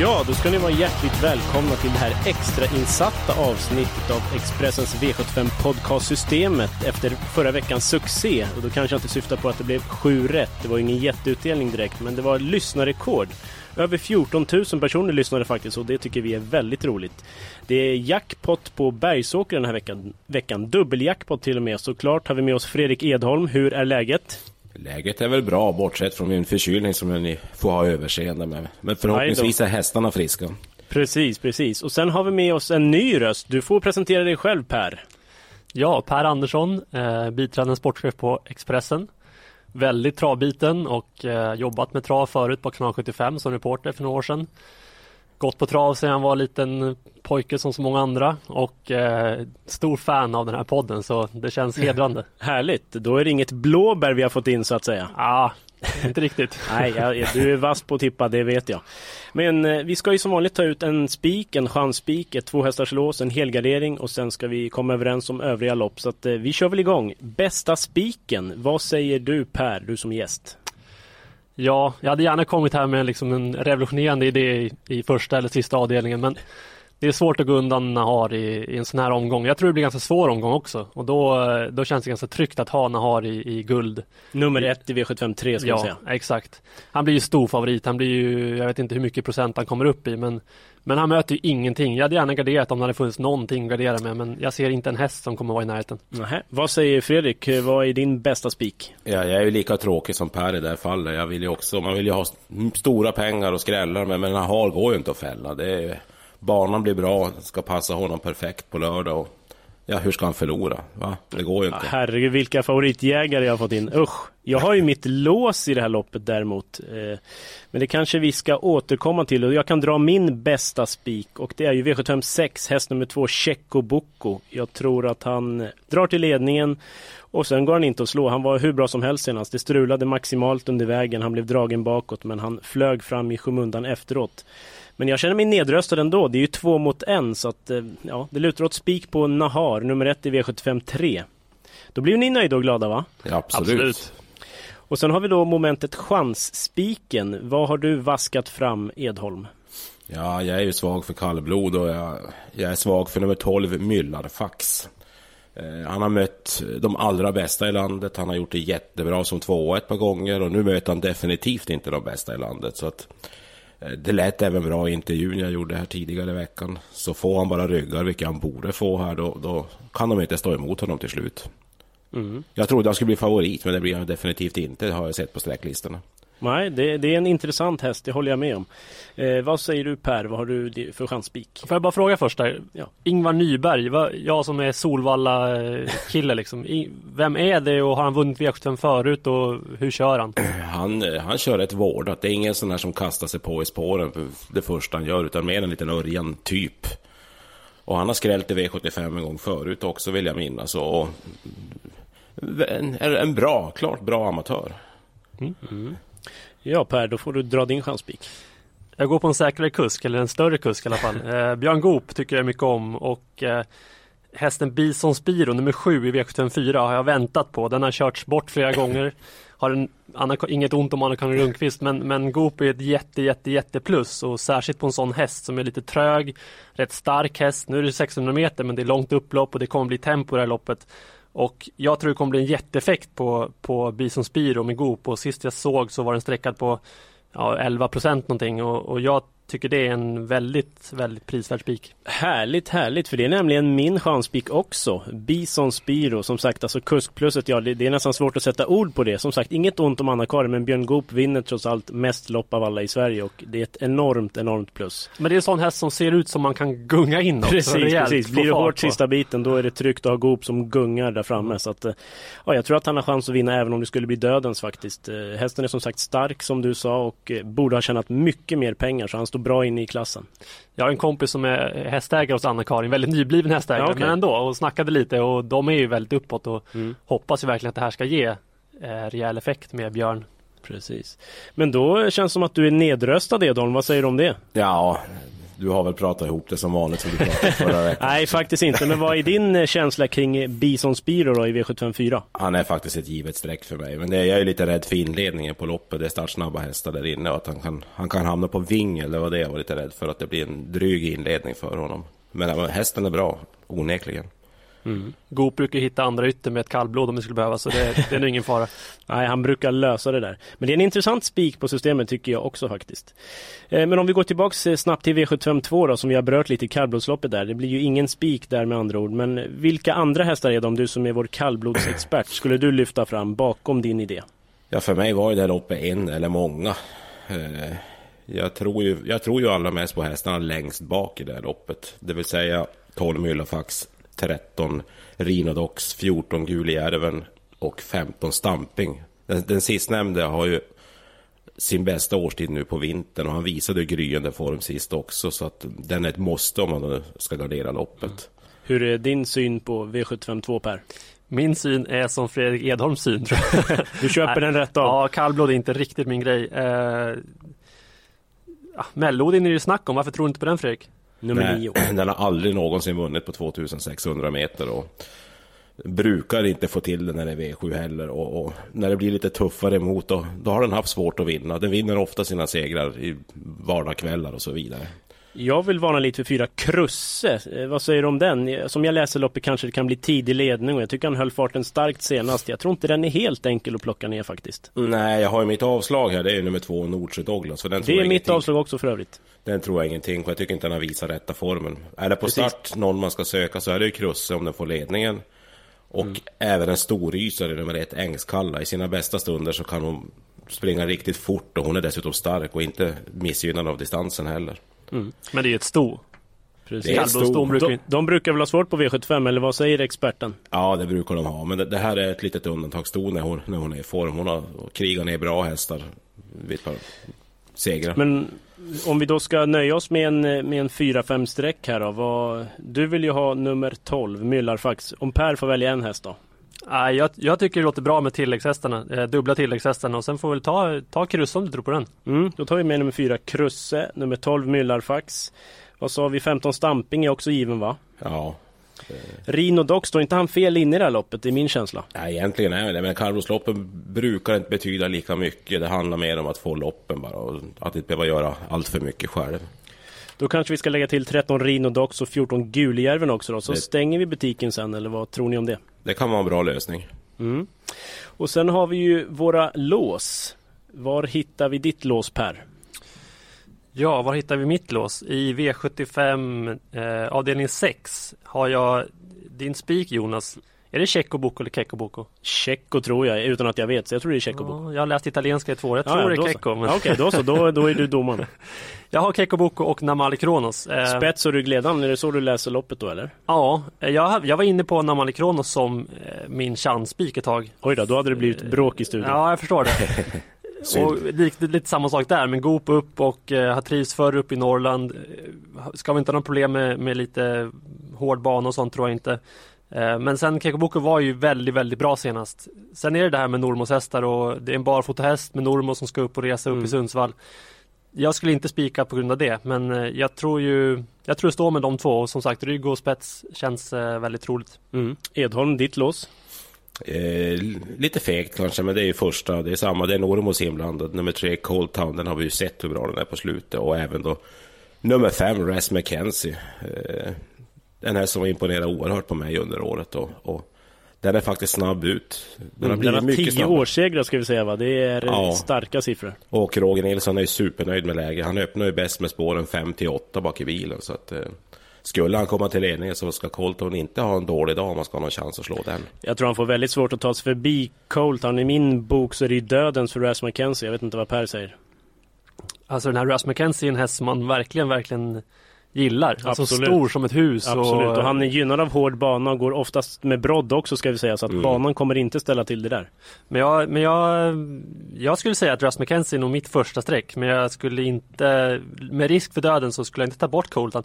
Ja, då ska ni vara hjärtligt välkomna till det här extrainsatta avsnittet av Expressens V75 podcastsystemet efter förra veckans succé. Och då kanske jag inte syftar på att det blev sju rätt. Det var ingen jätteutdelning direkt, men det var lyssnarrekord. Över 14 000 personer lyssnade faktiskt och det tycker vi är väldigt roligt. Det är jackpot på Bergsåker den här veckan. veckan. Dubbeljackpot till och med. Såklart har vi med oss Fredrik Edholm. Hur är läget? Läget är väl bra, bortsett från min förkylning som ni får ha överseende med. Men förhoppningsvis är hästarna friska. Precis, precis. Och sen har vi med oss en ny röst. Du får presentera dig själv Per. Ja, Per Andersson, eh, biträdande sportchef på Expressen. Väldigt travbiten och eh, jobbat med trav förut på kanal 75 som reporter för några år sedan. Gått på trav sedan jag var liten pojke som så många andra och eh, stor fan av den här podden så det känns hedrande. Härligt, då är det inget blåbär vi har fått in så att säga. ah, inte riktigt. Nej, jag, du är vass på att tippa, det vet jag. Men eh, vi ska ju som vanligt ta ut en spik, en chansspik, ett tvåhästarslås, en helgardering och sen ska vi komma överens om övriga lopp. Så att eh, vi kör väl igång. Bästa spiken, vad säger du Per, du som gäst? Ja, jag hade gärna kommit här med liksom en revolutionerande idé i, i första eller sista avdelningen men det är svårt att gå undan Nahar i, i, en sån här omgång. Jag tror det blir ganska svår omgång också och då, då känns det ganska tryggt att ha Nahar i, i guld. Nummer ett i V753 ska ja, jag säga. exakt. Han blir ju stor favorit. Han blir ju, jag vet inte hur mycket procent han kommer upp i men men han möter ju ingenting. Jag hade gärna garderat om det hade funnits någonting att gardera med men jag ser inte en häst som kommer vara i närheten. Nähä. Vad säger Fredrik? Vad är din bästa spik? Ja, jag är ju lika tråkig som Per i det här fallet. Jag vill ju också, man vill ju ha stora pengar och skrällar men, men har går ju inte att fälla. Det är, banan blir bra, ska passa honom perfekt på lördag. Och, ja, hur ska han förlora? Va? Det går ju inte. Herregud, vilka favoritjägare jag har fått in. Usch! Jag har ju mitt lås i det här loppet däremot. Eh, men det kanske vi ska återkomma till. Jag kan dra min bästa spik. Och det är ju V75 6, häst nummer 2, Checo Boko. Jag tror att han drar till ledningen. Och sen går han inte att slå. Han var hur bra som helst senast. Det strulade maximalt under vägen. Han blev dragen bakåt. Men han flög fram i skymundan efteråt. Men jag känner mig nedröstad ändå. Det är ju två mot en så att eh, ja, det lutar åt spik på Nahar, nummer ett i V75 3. Då blir ni nöjda och glada va? Ja, absolut. absolut. Och sen har vi då momentet chansspiken. Vad har du vaskat fram Edholm? Ja, jag är ju svag för kallblod och jag, jag är svag för nummer 12 Myllarfax. Eh, han har mött de allra bästa i landet. Han har gjort det jättebra som tvåa ett par gånger och nu möter han definitivt inte de bästa i landet. Så att Eh, det lät även bra i intervjun jag gjorde här tidigare i veckan. Så får han bara ryggar, vilket han borde få här, då, då kan de inte stå emot honom till slut. Mm. Jag trodde han skulle bli favorit, men det blir han definitivt inte, har jag sett på sträcklistorna. Nej, det, det, är en intressant häst, det håller jag med om. Eh, vad säger du Per, vad har du för chansspik? Får jag bara fråga först där? Ja. Ingvar Nyberg, vad, jag som är Solvalla-kille liksom. Vem är det och har han vunnit V75 förut och hur kör han? Han, han kör ett vårdat, det är ingen sån här som kastar sig på i spåren det första han gör, utan mer en liten Örjan typ. Och han har skrällt i V75 en gång förut också vill jag minnas. Och en, en bra, klart bra amatör. Mm. Mm. Ja Per, då får du dra din chanspik. Jag går på en säkrare kusk, eller en större kusk i alla fall. Eh, Björn Goop tycker jag mycket om och eh, hästen Bison Spiro nummer 7 i V754 har jag väntat på. Den har körts bort flera gånger. Har en, Anna, inget ont om Anna-Karin Rundqvist men, men Goop är ett jätte, jätte, jätte plus och särskilt på en sån häst som är lite trög, rätt stark häst. Nu är det 600 meter men det är långt upplopp och det kommer bli tempo i det här loppet. Och jag tror det kommer bli en jätteeffekt på, på Bison Spiro med Goop. Och sist jag såg så var den sträckad på ja, 11 procent någonting. Och, och jag tycker det är en väldigt, väldigt prisvärd spik. Härligt, härligt, för det är nämligen min chanspik också. Bison Spiro, som sagt, alltså kuskplusset, ja det, det är nästan svårt att sätta ord på det. Som sagt, inget ont om Anna-Karin, men Björn Goop vinner trots allt mest lopp av alla i Sverige och det är ett enormt, enormt plus. Men det är en sån häst som ser ut som man kan gunga in. Precis, rejält, precis. Blir det hårt på. sista biten då är det tryggt att ha Goop som gungar där framme. Så att, eh, ja, jag tror att han har chans att vinna även om det skulle bli dödens faktiskt. Eh, Hästen är som sagt stark som du sa och eh, borde ha tjänat mycket mer pengar så han står bra inne i klassen. Jag har en kompis som är hästägare hos Anna-Karin, väldigt nybliven hästägare, Ja, okej. men ändå, och snackade lite och de är ju väldigt uppåt och Mm. hoppas ju verkligen att det här ska ge eh, rejäl effekt med Björn. Precis. Men då känns det som att du är nedröstad Edholm, vad säger du om det? Ja, du har väl pratat ihop det som vanligt som du pratade förra veckan. Nej, faktiskt inte. Men vad är din eh, känsla kring Bison Spiro då i V754? Han är faktiskt ett givet streck för mig. Men det, jag är lite rädd för inledningen på loppet. Det är startsnabba hästar där inne och att han kan, han kan hamna på vingel. Det var det jag var lite rädd för. Att det blir en dryg inledning för honom. Men hästen är bra, onekligen. Goop brukar hitta andra ytter med ett kallblod om det skulle behövas, så det, det är nog ingen fara. Nej, han brukar lösa det där. Men det är en intressant spik på systemet tycker jag också faktiskt. Eh, Men om vi går tillbaks eh, snabbt till V752 då, som vi har berört lite i kallblodsloppet där. Det blir ju ingen spik där med andra ord. Men vilka andra hästar är de, du som är vår kallblodsexpert, skulle du lyfta fram bakom din idé? Ja, för mig var ju det här loppet en eller många. Eh, Jag tror, ju, jag tror ju allra mest på hästarna längst bak i det här loppet. Det vill säga 12 Myllafax, 13 Rhinodox, 14 Gulijärven och 15 Stamping. Den, den sistnämnde har ju sin bästa årstid nu på vintern och han visade gryende form sist också så att den är ett måste om man ska gardera loppet. Hur är din syn på V752 Per? Min syn är som Fredrik Edholms syn tror jag. Du köper den rätt av? Ja, kallblod är inte riktigt min grej. Eh, ja, Mellodin är det ju snack om, varför tror du inte på den Fredrik? Nummer nio. Den har aldrig någonsin vunnit på 2600 meter och brukar inte få till det när det är V7 heller och, och när det blir lite tuffare emot då, då har den haft svårt att vinna. Den vinner ofta sina segrar i vardagskvällar och så vidare. Jag vill varna lite för fyra Krusse. Eh, vad säger du om den? Eh, Som jag läser loppet kanske det kan bli tidig ledning och jag tycker han höll farten starkt senast. Jag tror inte den är helt enkel att plocka ner faktiskt. Nej, jag har ju mitt avslag här. Det är ju nummer två, Nordsjö Douglas. Det är mitt ingenting- avslag också för övrigt. Den tror jag ingenting på. Jag tycker inte den har visat rätta formen. Är det på Precis. start någon man ska söka så är det ju Krusse om den får ledningen. Och Mm. även en storysare nummer ett, Ängskalla. I sina bästa stunder så kan hon springa riktigt fort och hon är dessutom stark och inte missgynnad av distansen heller. Men det är ett sto. Precis. Brukar De, brukar väl ha svårt på V75 eller vad säger experten? Ja, det brukar de ha. Men det, det här är ett litet undantagsto när hon, när hon är i form. Hon har krigat ner bra hästar vid ett par segrar. Men om vi då ska nöja oss med en, med en 4-5 streck här då. Vad, du vill ju ha nummer 12, Myllarfax. Om Per får välja en häst då? Nej, jag, jag tycker det låter bra med tilläggshästarna, eh, dubbla tilläggshästarna och sen får vi väl ta, ta kryss om du tror på den. Mm, då tar vi med nummer 4, Krusse. Nummer 12, Myllarfax. Vad sa vi? 15 Stamping är också given va? Ja, Rino Dock, står inte han fel inne i det här loppet? Det är min känsla. Ja, egentligen är det Men Carlosloppen brukar inte betyda lika mycket. Det handlar mer om att få loppen bara och att inte behöva göra allt för mycket själv. Då kanske vi ska lägga till 13 Rino Dox och 14 Gulijärven också då. Så Det- stänger vi butiken sen eller vad tror ni om det? Det kan vara en bra lösning. Mm. Och sen har vi ju våra lås. Var hittar vi ditt lås Per? Ja, var hittar vi mitt lås? I V75 eh, avdelning 6 har jag din spik Jonas. Är det Tjeckoboko eller Kekkoboko? Tjecko tror jag, utan att jag vet. Så jag tror det är Tjecko. Ja, jag har läst italienska i två år. Jag tror det då är. Kekko. Men... Ja, Okej, då så. Då, då är du domaren. Jag har Kekkoboko och Namali Kronos. Eh, Spets och ryggledaren, är det så du läser loppet då eller? ja, eh, jag, jag var inne på Namali Kronos som eh, min chanspik ett tag. Oj då, då hade det blivit bråk i studion. Ja, jag förstår det. Och lite, lite samma sak där, men Goop upp och eh, har trivs förr upp i Norrland. Eh, Ska vi inte ha några problem med, med lite hård bana och sånt tror jag inte. Eh, men sen Kekoboko var ju väldigt, väldigt bra senast. Sen är det det här med Normos hästar och det är en barfotahäst med Normo som ska upp och resa upp Mm. i Sundsvall. Jag skulle inte spika på grund av det, men eh, jag tror ju Jag tror det står med de två och som sagt rygg och spets känns eh, väldigt troligt. Mm. Edholm, ditt lås? Eh, lite fegt kanske, men det är ju första. Det är samma, det är Normos inblandad. Nummer tre, Cold Town, den har vi ju sett hur bra den är på slutet. Och även då nummer fem, Res McKenzie. Eh, den här som imponerar oerhört på mig under året. Och, och Den är faktiskt snabb ut. Den har Mm, Den har blivit mycket tio årssegrar ska vi säga va? Det är Ja. starka siffror. Och Roger Nilsson är ju supernöjd med läget. Han öppnar ju bäst med spåren 5 till 8 bak i bilen. Så att, eh, skulle han komma till ledningen så ska Colton inte ha en dålig dag om man ska ha någon chans att slå den. Jag tror han får väldigt svårt att ta sig förbi Colton. I min bok så är det ju dödens för Ras McKenzie. Jag vet inte vad Per säger. Alltså den här Russ McKenzie är en häst som man verkligen, verkligen gillar. Alltså Absolut. stor som ett hus. Absolut, Och, och han är gynnad av hård bana och går oftast med brodd också ska vi säga. Så att Mm. banan kommer inte ställa till det där. Men, jag, men jag, jag skulle säga att Russ McKenzie är nog mitt första streck. Men jag skulle inte, med risk för döden så skulle jag inte ta bort Colton.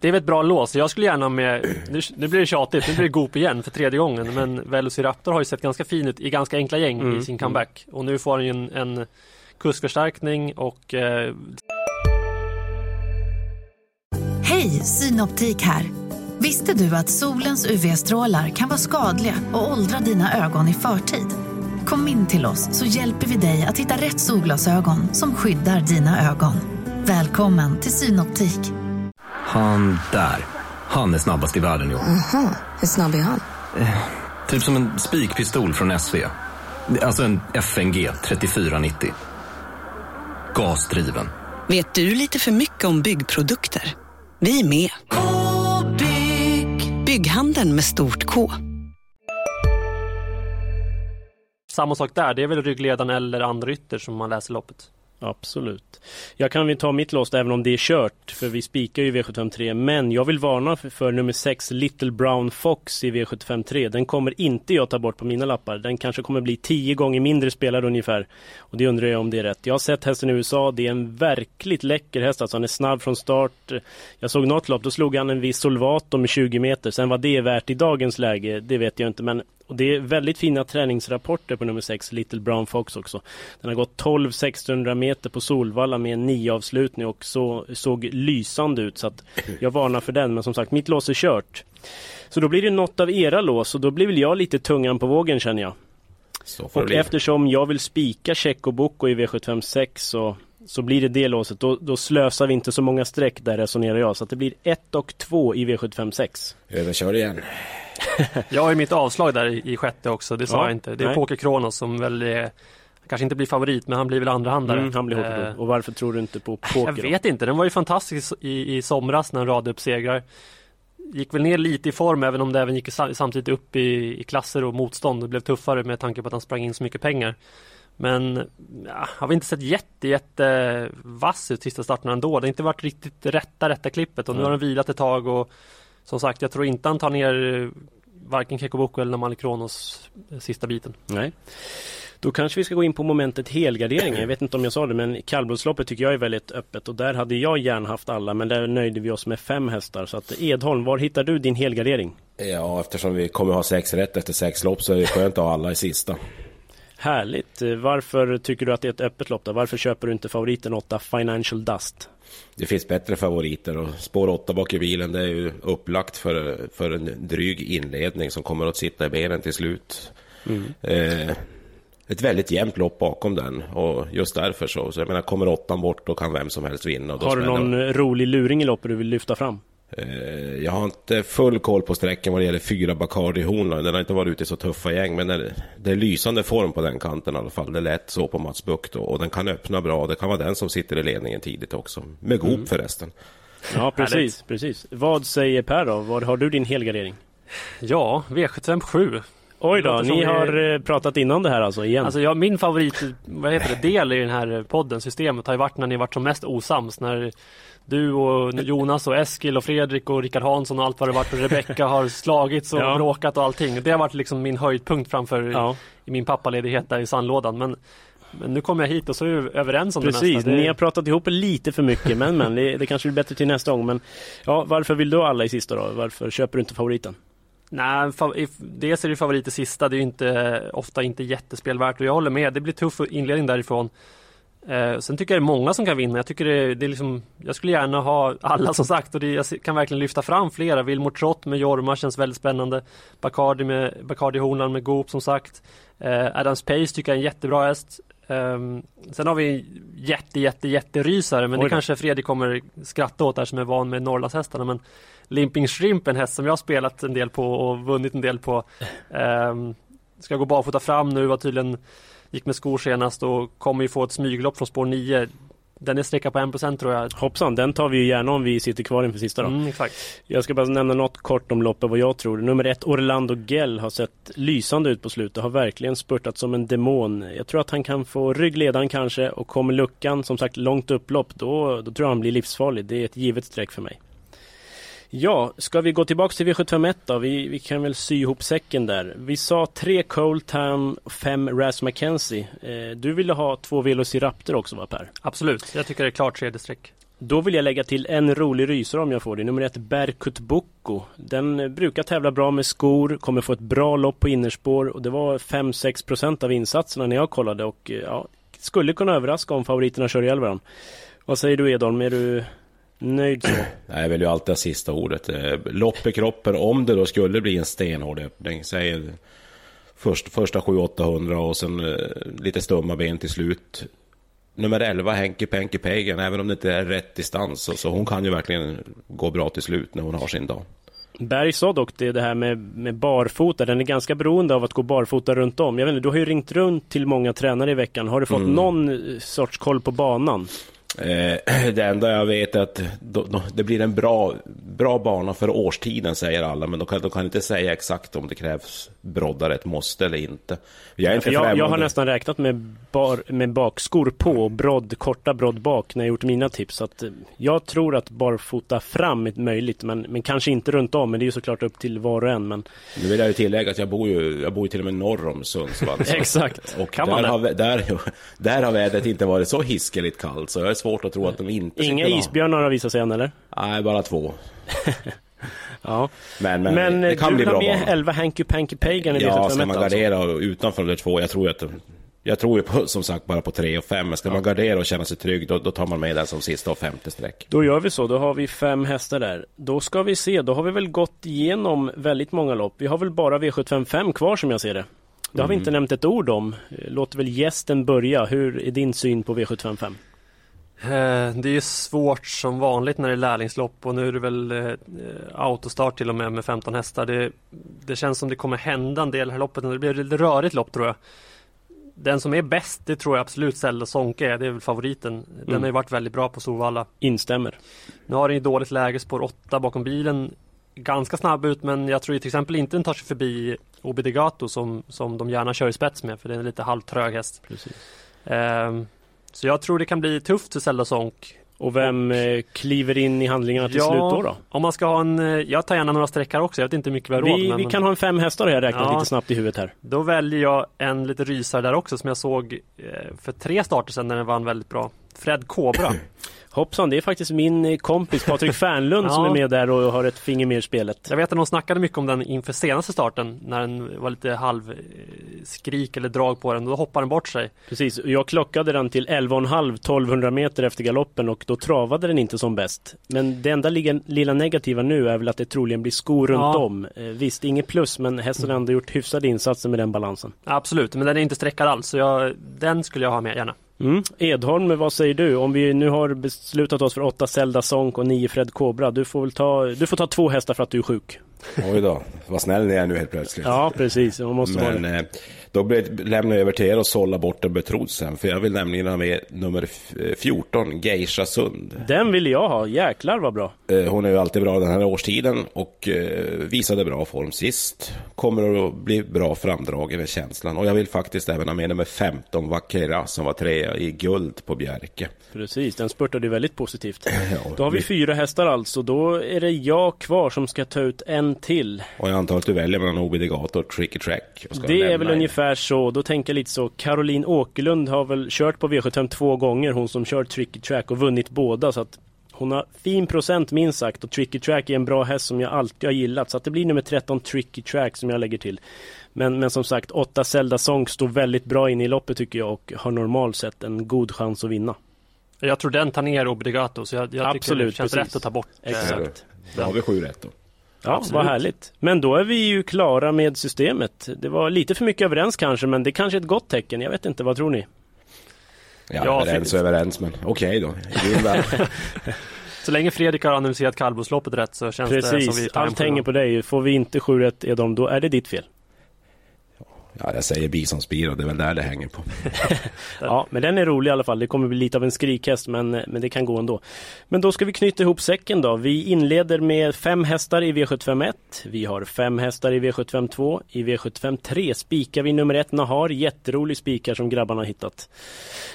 Det är väl ett bra lås. Jag skulle gärna med, nu, nu blir det tjatigt, nu blir det Goop igen för tredje gången. Men Velociraptor har ju sett ganska fin ut i ganska enkla gäng Mm, i sin comeback. Och nu får han ju en, en kuskförstärkning och eh, Synoptik här. Visste du att solens UV-strålar kan vara skadliga och åldra dina ögon i förtid? Kom in till oss så hjälper vi dig att hitta rätt solglasögon som skyddar dina ögon. Välkommen till Synoptik. Han där. Han är snabbast i världen i år. Hur snabb är han? Typ som en spikpistol från SV. Alltså en FNG 3490. Gasdriven. Vet du lite för mycket om byggprodukter? Vi är med. -bygg. Bygghandeln med stort K. samma sak där. Det är väl ryggledaren eller andra ytter som man läser loppet. Absolut. Jag kan väl ta mitt lås även om det är kört. För vi spikar ju V753. Men jag vill varna för, för nummer 6 Little Brown Fox i V753. Den kommer inte jag ta bort på mina lappar. Den kanske kommer bli 10 gånger mindre spelare ungefär. Och det undrar jag om det är rätt. Jag har sett hästen i USA. Det är en verkligt läcker häst. Alltså han är snabb från start. Jag såg något lopp. Då slog han en viss Solvato med 20 meter. Sen vad det är värt i dagens läge, det vet jag inte. Men och det är väldigt fina träningsrapporter på nummer 6, Little Brown Fox också. Den har gått 12 600 meter på Solvalla med en 9 avslutning och så, såg lysande ut. Så att jag varnar för den. Men som sagt, mitt lås är kört. Så då blir det något av era lås och då blir väl jag lite tungan på vågen känner jag. Och eftersom jag vill spika Checo Bocco i V756 så, så blir det det låset. Då, då slösar vi inte så många streck där resonerar jag. Så att det blir 1 och 2 i V756. Överkör igen. Jag har ju mitt avslag där i, sjätte också, det sa Ja, jag inte. Det är nej. Poker Kronos som väl är, kanske inte blir favorit men han blir väl andrahandare. Mm, han blir Eh, hårt Och varför tror du inte på poker? Jag då? vet inte, den var ju fantastisk i, i somras när den radade upp segrar. Gick väl ner lite i form även om det även gick sa- samtidigt upp i, i klasser och motstånd. Det blev tuffare med tanke på att han sprang in så mycket pengar. Men ja, har vi inte sett jätte, jätte vass ut sista starten ändå. Det har inte varit riktigt rätta, rätta klippet och nu har den vilat ett tag och som sagt, jag tror inte han tar ner eh, varken Kekoboko eller Namali Kronos eh, sista biten. Nej. Då kanske vi ska gå in på momentet helgardering. Jag vet inte om jag sa det men kallblodsloppet tycker jag är väldigt öppet och där hade jag gärna haft alla men där nöjde vi oss med fem hästar. Så att Edholm, var hittar du din helgardering? Ja, eftersom vi kommer ha sex rätt efter sex lopp så är det skönt att ha alla i sista. Härligt! Varför tycker du att det är ett öppet lopp då? Varför köper du inte favoriten 8 Financial Dust? Det finns bättre favoriter och spår 8 bak i bilen det är ju upplagt för, för en dryg inledning som kommer att sitta i benen till slut. Mm. Eh, ett väldigt jämnt lopp bakom den och just därför så, så jag menar kommer åttan bort då kan vem som helst vinna. Har du någon rolig luring i loppet du vill lyfta fram? Eh, Jag har inte full koll på sträcken vad det gäller fyra Bacardi Hornland. Den har inte varit ute i så tuffa gäng. Men det är, det är lysande form på den kanten i alla fall. Det är lätt så på Mats Bucht och, och den kan öppna bra. Det kan vara den som sitter i ledningen tidigt också. Med Goop Mm. förresten. Ja precis, precis. Vad säger Per då? Var har du din helgardering? Ja, V757. Oj då, ni har eh, pratat innan det här alltså igen? Alltså jag, min favorit, vad heter det, del i den här podden, systemet har ju varit när ni varit som mest osams. När du och Jonas och Eskil och Fredrik och Rickard Hansson och allt vad det varit och Rebecka har slagits och Ja. bråkat och allting. Det har varit liksom min höjdpunkt framför ja, i min pappaledighet där i sandlådan. Men, men nu kommer jag hit och så är vi överens om det precis. Det, Ni har pratat ihop lite för mycket men, men det, det kanske blir bättre till nästa gång. Men ja, varför vill du alla i sista då? Varför köper du inte favoriten? Nej, dels är det favorit i sista. Det är inte, ofta inte jättespelvärt och jag håller med. Det blir tuff inledning därifrån. Eh, sen tycker jag det är många som kan vinna. Jag tycker det, det är liksom, jag skulle gärna ha alla som sagt och det, jag kan verkligen lyfta fram flera. Wilmot Trott med Jorma känns väldigt spännande. Bacardi med Bacardi Hornland med Goop som sagt. Eh, Adams Pace tycker jag är en jättebra häst. Ehm, sen har vi jätte, jätte, jätterysare men Oj det kanske Fredrik kommer skratta åt där som är van med Norrlandshästarna. Men Limping Shrimp, en häst som jag har spelat en del på och vunnit en del på. Ehm, ska gå barfota fram nu, var tydligen gick med skor senast och kommer ju få ett smyglopp från spår 9. Den är sträckad på 1% tror jag. Hoppsan, den tar vi ju gärna om vi sitter kvar inför sista då. Mm, exakt. Jag ska bara nämna något kort om loppet vad jag tror. Nummer ett Orlando Gell har sett lysande ut på slutet. Har verkligen spurtat som en demon. Jag tror att han kan få ryggledaren kanske och kommer luckan som sagt långt upplopp då, då tror jag han blir livsfarlig. Det är ett givet streck för mig. Ja, ska vi gå tillbaks till V751 då? Vi, vi kan väl sy ihop säcken där. Vi sa tre och fem Ras Mackenzie. Eh, du ville ha två Velociraptor också va Per? Absolut, jag tycker det är klart tredje streck. Då vill jag lägga till en rolig rysare om jag får det. Nummer ett Berkut Boko. Den eh, brukar tävla bra med skor, kommer få ett bra lopp på innerspår och det var 5-6% av insatserna när jag kollade och eh, ja, skulle kunna överraska om favoriterna kör ihjäl varandra. Vad säger du Edholm? Är du nöjd så? Nej, jag vill ju alltid ha sista ordet. Eh, Lopp i kroppen, om det då skulle bli en stenhård öppning, säg först, första 700-800 och sen eh, lite stumma ben till slut. Nummer 11, Henke Penke Pagan, även om det inte är rätt distans, så, så hon kan ju verkligen gå bra till slut när hon har sin dag. Berg sa dock det, det här med, med barfota, den är ganska beroende av att gå barfota runt om. Jag vet inte, du har ju ringt runt till många tränare i veckan. Har du fått Mm. någon sorts koll på banan? Eh, det enda jag vet är att det blir en bra, bra bana för årstiden, säger alla. Men de kan, de kan inte säga exakt om det krävs broddar, ett måste eller inte. Jag är inte jag, jag har nästan räknat med, bar, med bakskor på och brodd, korta brodd bak när jag gjort mina tips. Så att, eh, jag tror att barfota fram är möjligt, men, men kanske inte runt om. Men det är ju såklart upp till var och en. Men Nu vill jag ju tillägga att jag bor ju, jag bor ju till och med norr om Sundsvall. Exakt. Och Kan där man har, där, där har vädret inte varit så hiskeligt kallt, så jag är svårt att tro att de inte inga kunna- isbjörnar har visat sig än eller? Nej, bara två. Ja. Men, men, Men, det kan du bli bra ha med bana. 11 Hanky Panky Pagan i Ja, V75 ska man alltså? gardera utanför de två, jag tror att jag tror ju på, som sagt bara på tre och fem, men ska man gardera och känna sig trygg, då, då tar man med den som sista och femte streck. Då gör vi så, då har vi fem hästar där. Då ska vi se, då har vi väl gått igenom väldigt många lopp. Vi har väl bara V755 kvar som jag ser det. Det har vi Mm. inte nämnt ett ord om. Låter väl gästen börja. Hur är din syn på V755? Eh, Det är ju svårt som vanligt när det är lärlingslopp och nu är det väl eh, autostart till och med med 15 hästar. Det, det känns som det kommer hända en del här loppet. Det blir ett rörigt lopp tror jag. Den som är bäst, det tror jag absolut Zelda Sonke är. Det är väl favoriten. Den Mm. har ju varit väldigt bra på Solvalla. Instämmer. Nu har den ju dåligt läge, spår 8 bakom bilen. Ganska snabb ut men jag tror till exempel inte den tar sig förbi Obidegato som, som de gärna kör i spets med för det är en lite halvtrög häst. Precis. Ehm, så jag tror det kan bli tufft för Zelda Sonk. Och vem eh, kliver in i handlingarna till slut då? då? Om man ska ha en, eh, jag tar gärna några sträckar också, jag vet inte hur mycket vi har råd Vi, med, vi men kan ha en fem hästar har jag räknat Ja. lite snabbt i huvudet här. Då väljer jag en lite rysare där också som jag såg eh, för tre starter sedan när den vann väldigt bra. Fred Kobra. Hoppsan, det är faktiskt min eh, kompis Patrik Fernlund som Ja. är med där och har ett finger med i spelet. Jag vet att de snackade mycket om den inför senaste starten när den var lite halv eh, eller drag på den. Då hoppade den bort sig. Precis, jag klockade den till 11,5 1200 meter efter galoppen och då travade den inte som bäst. Men det enda lilla, negativa nu är väl att det troligen blir skor runt Ja. om. Eh, visst, inget plus, men hästen har ändå gjort hyfsade insatser med den balansen. Absolut, men den är inte sträckad alls. Så jag, den skulle jag ha med gärna. Mm. Edholm, vad säger du? Om vi nu har beslutat oss för åtta Zelda Sonk och nio Fred Kobra. Du får väl ta, du får ta två hästar för att du är sjuk. Oj då, vad snäll ni är nu helt plötsligt. Ja, precis. Man måste vara Men det. eh, då blir- lämnar jag över till er och sålla bort en betrodd sen. För jag vill nämligen ha med nummer f- eh, 14, Geisha Sund. Den vill jag ha. Jäklar vad bra. Eh, Hon är ju alltid bra den här årstiden och visade bra form sist. Kommer att bli bra framdragen med känslan. Och jag vill faktiskt även ha med nummer 15, Vakera, som var trea i guld på Bjerke. Precis, den spurtade ju väldigt positivt. Ja, Då har vi fyra hästar alltså. Då är det jag kvar som ska ta ut en till. Och jag antar att du väljer mellan Obidigato och Tricky Track. Det är väl ungefär så. Då tänker jag lite så. Caroline Åkerlund har väl kört på V75 två gånger. Hon som kör Tricky Track och vunnit båda. Så att hon har fin procent minst sagt. Och Tricky Track är en bra häst som jag alltid har gillat. Så att det blir nummer 13 Tricky Track som jag lägger till. Men, men som sagt, 8 Zelda Song står väldigt bra inne i loppet tycker jag. Och har normalt sett en god chans att vinna. Jag tror den tar ner Obligato så jag, jag tycker det Absolut, känns precis. rätt att ta bort. eh, Exakt. Då har vi sju rätt då. Ja, Absolut. vad härligt. Men då är vi ju klara med systemet. Det var lite för mycket överens kanske, men det kanske är ett gott tecken. Jag vet inte, vad tror ni? Ja, Ja, överens och överens, men okej då. Din värld. Så länge Fredrik har analyserat kallblodsloppet rätt så känns det som vi Precis, allt hänger på dig. Får vi inte sju rätt Edholm, då är det ditt fel. Ja, jag säger Bison Spiro, det är väl där det hänger på. Ja, men den är rolig i alla fall. Det kommer bli lite av en skrikhäst, men, men det kan gå ändå. Men då ska vi knyta ihop säcken då. Vi inleder med fem hästar i V751. Vi har fem hästar i V752. I V753 spikar vi nummer ett Nahar. Jätterolig spikar som grabbarna har hittat.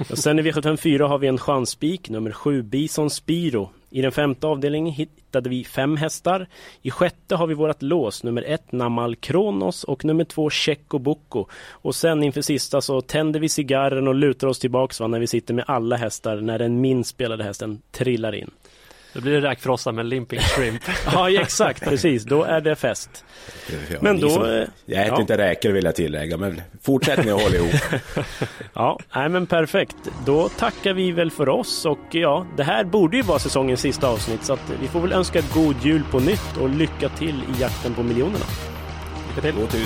Och sen i V754 har vi en chansspik, nummer sju Bison Spiro. I den femte avdelningen hittade vi fem hästar. I sjätte har vi vårt lås, nummer ett Namal Kronos och nummer två Checo Boko. Och sen inför sista så tänder vi cigarren och lutar oss tillbaks va, när vi sitter med alla hästar när den minst spelade hästen trillar in. Då blir det räkfrossa med Limping Shrimp. Ja exakt, precis. Då är det fest. Ja, Men då, som- eh, Jag äter ja. inte räkor vill jag tillägga, men fortsätt ni att hålla ihop. Ja, nej men perfekt. Då tackar vi väl för oss och ja, det här borde ju vara säsongens sista avsnitt så att vi får väl önska god jul på nytt och lycka till i jakten på miljonerna. Lycka till. God tur.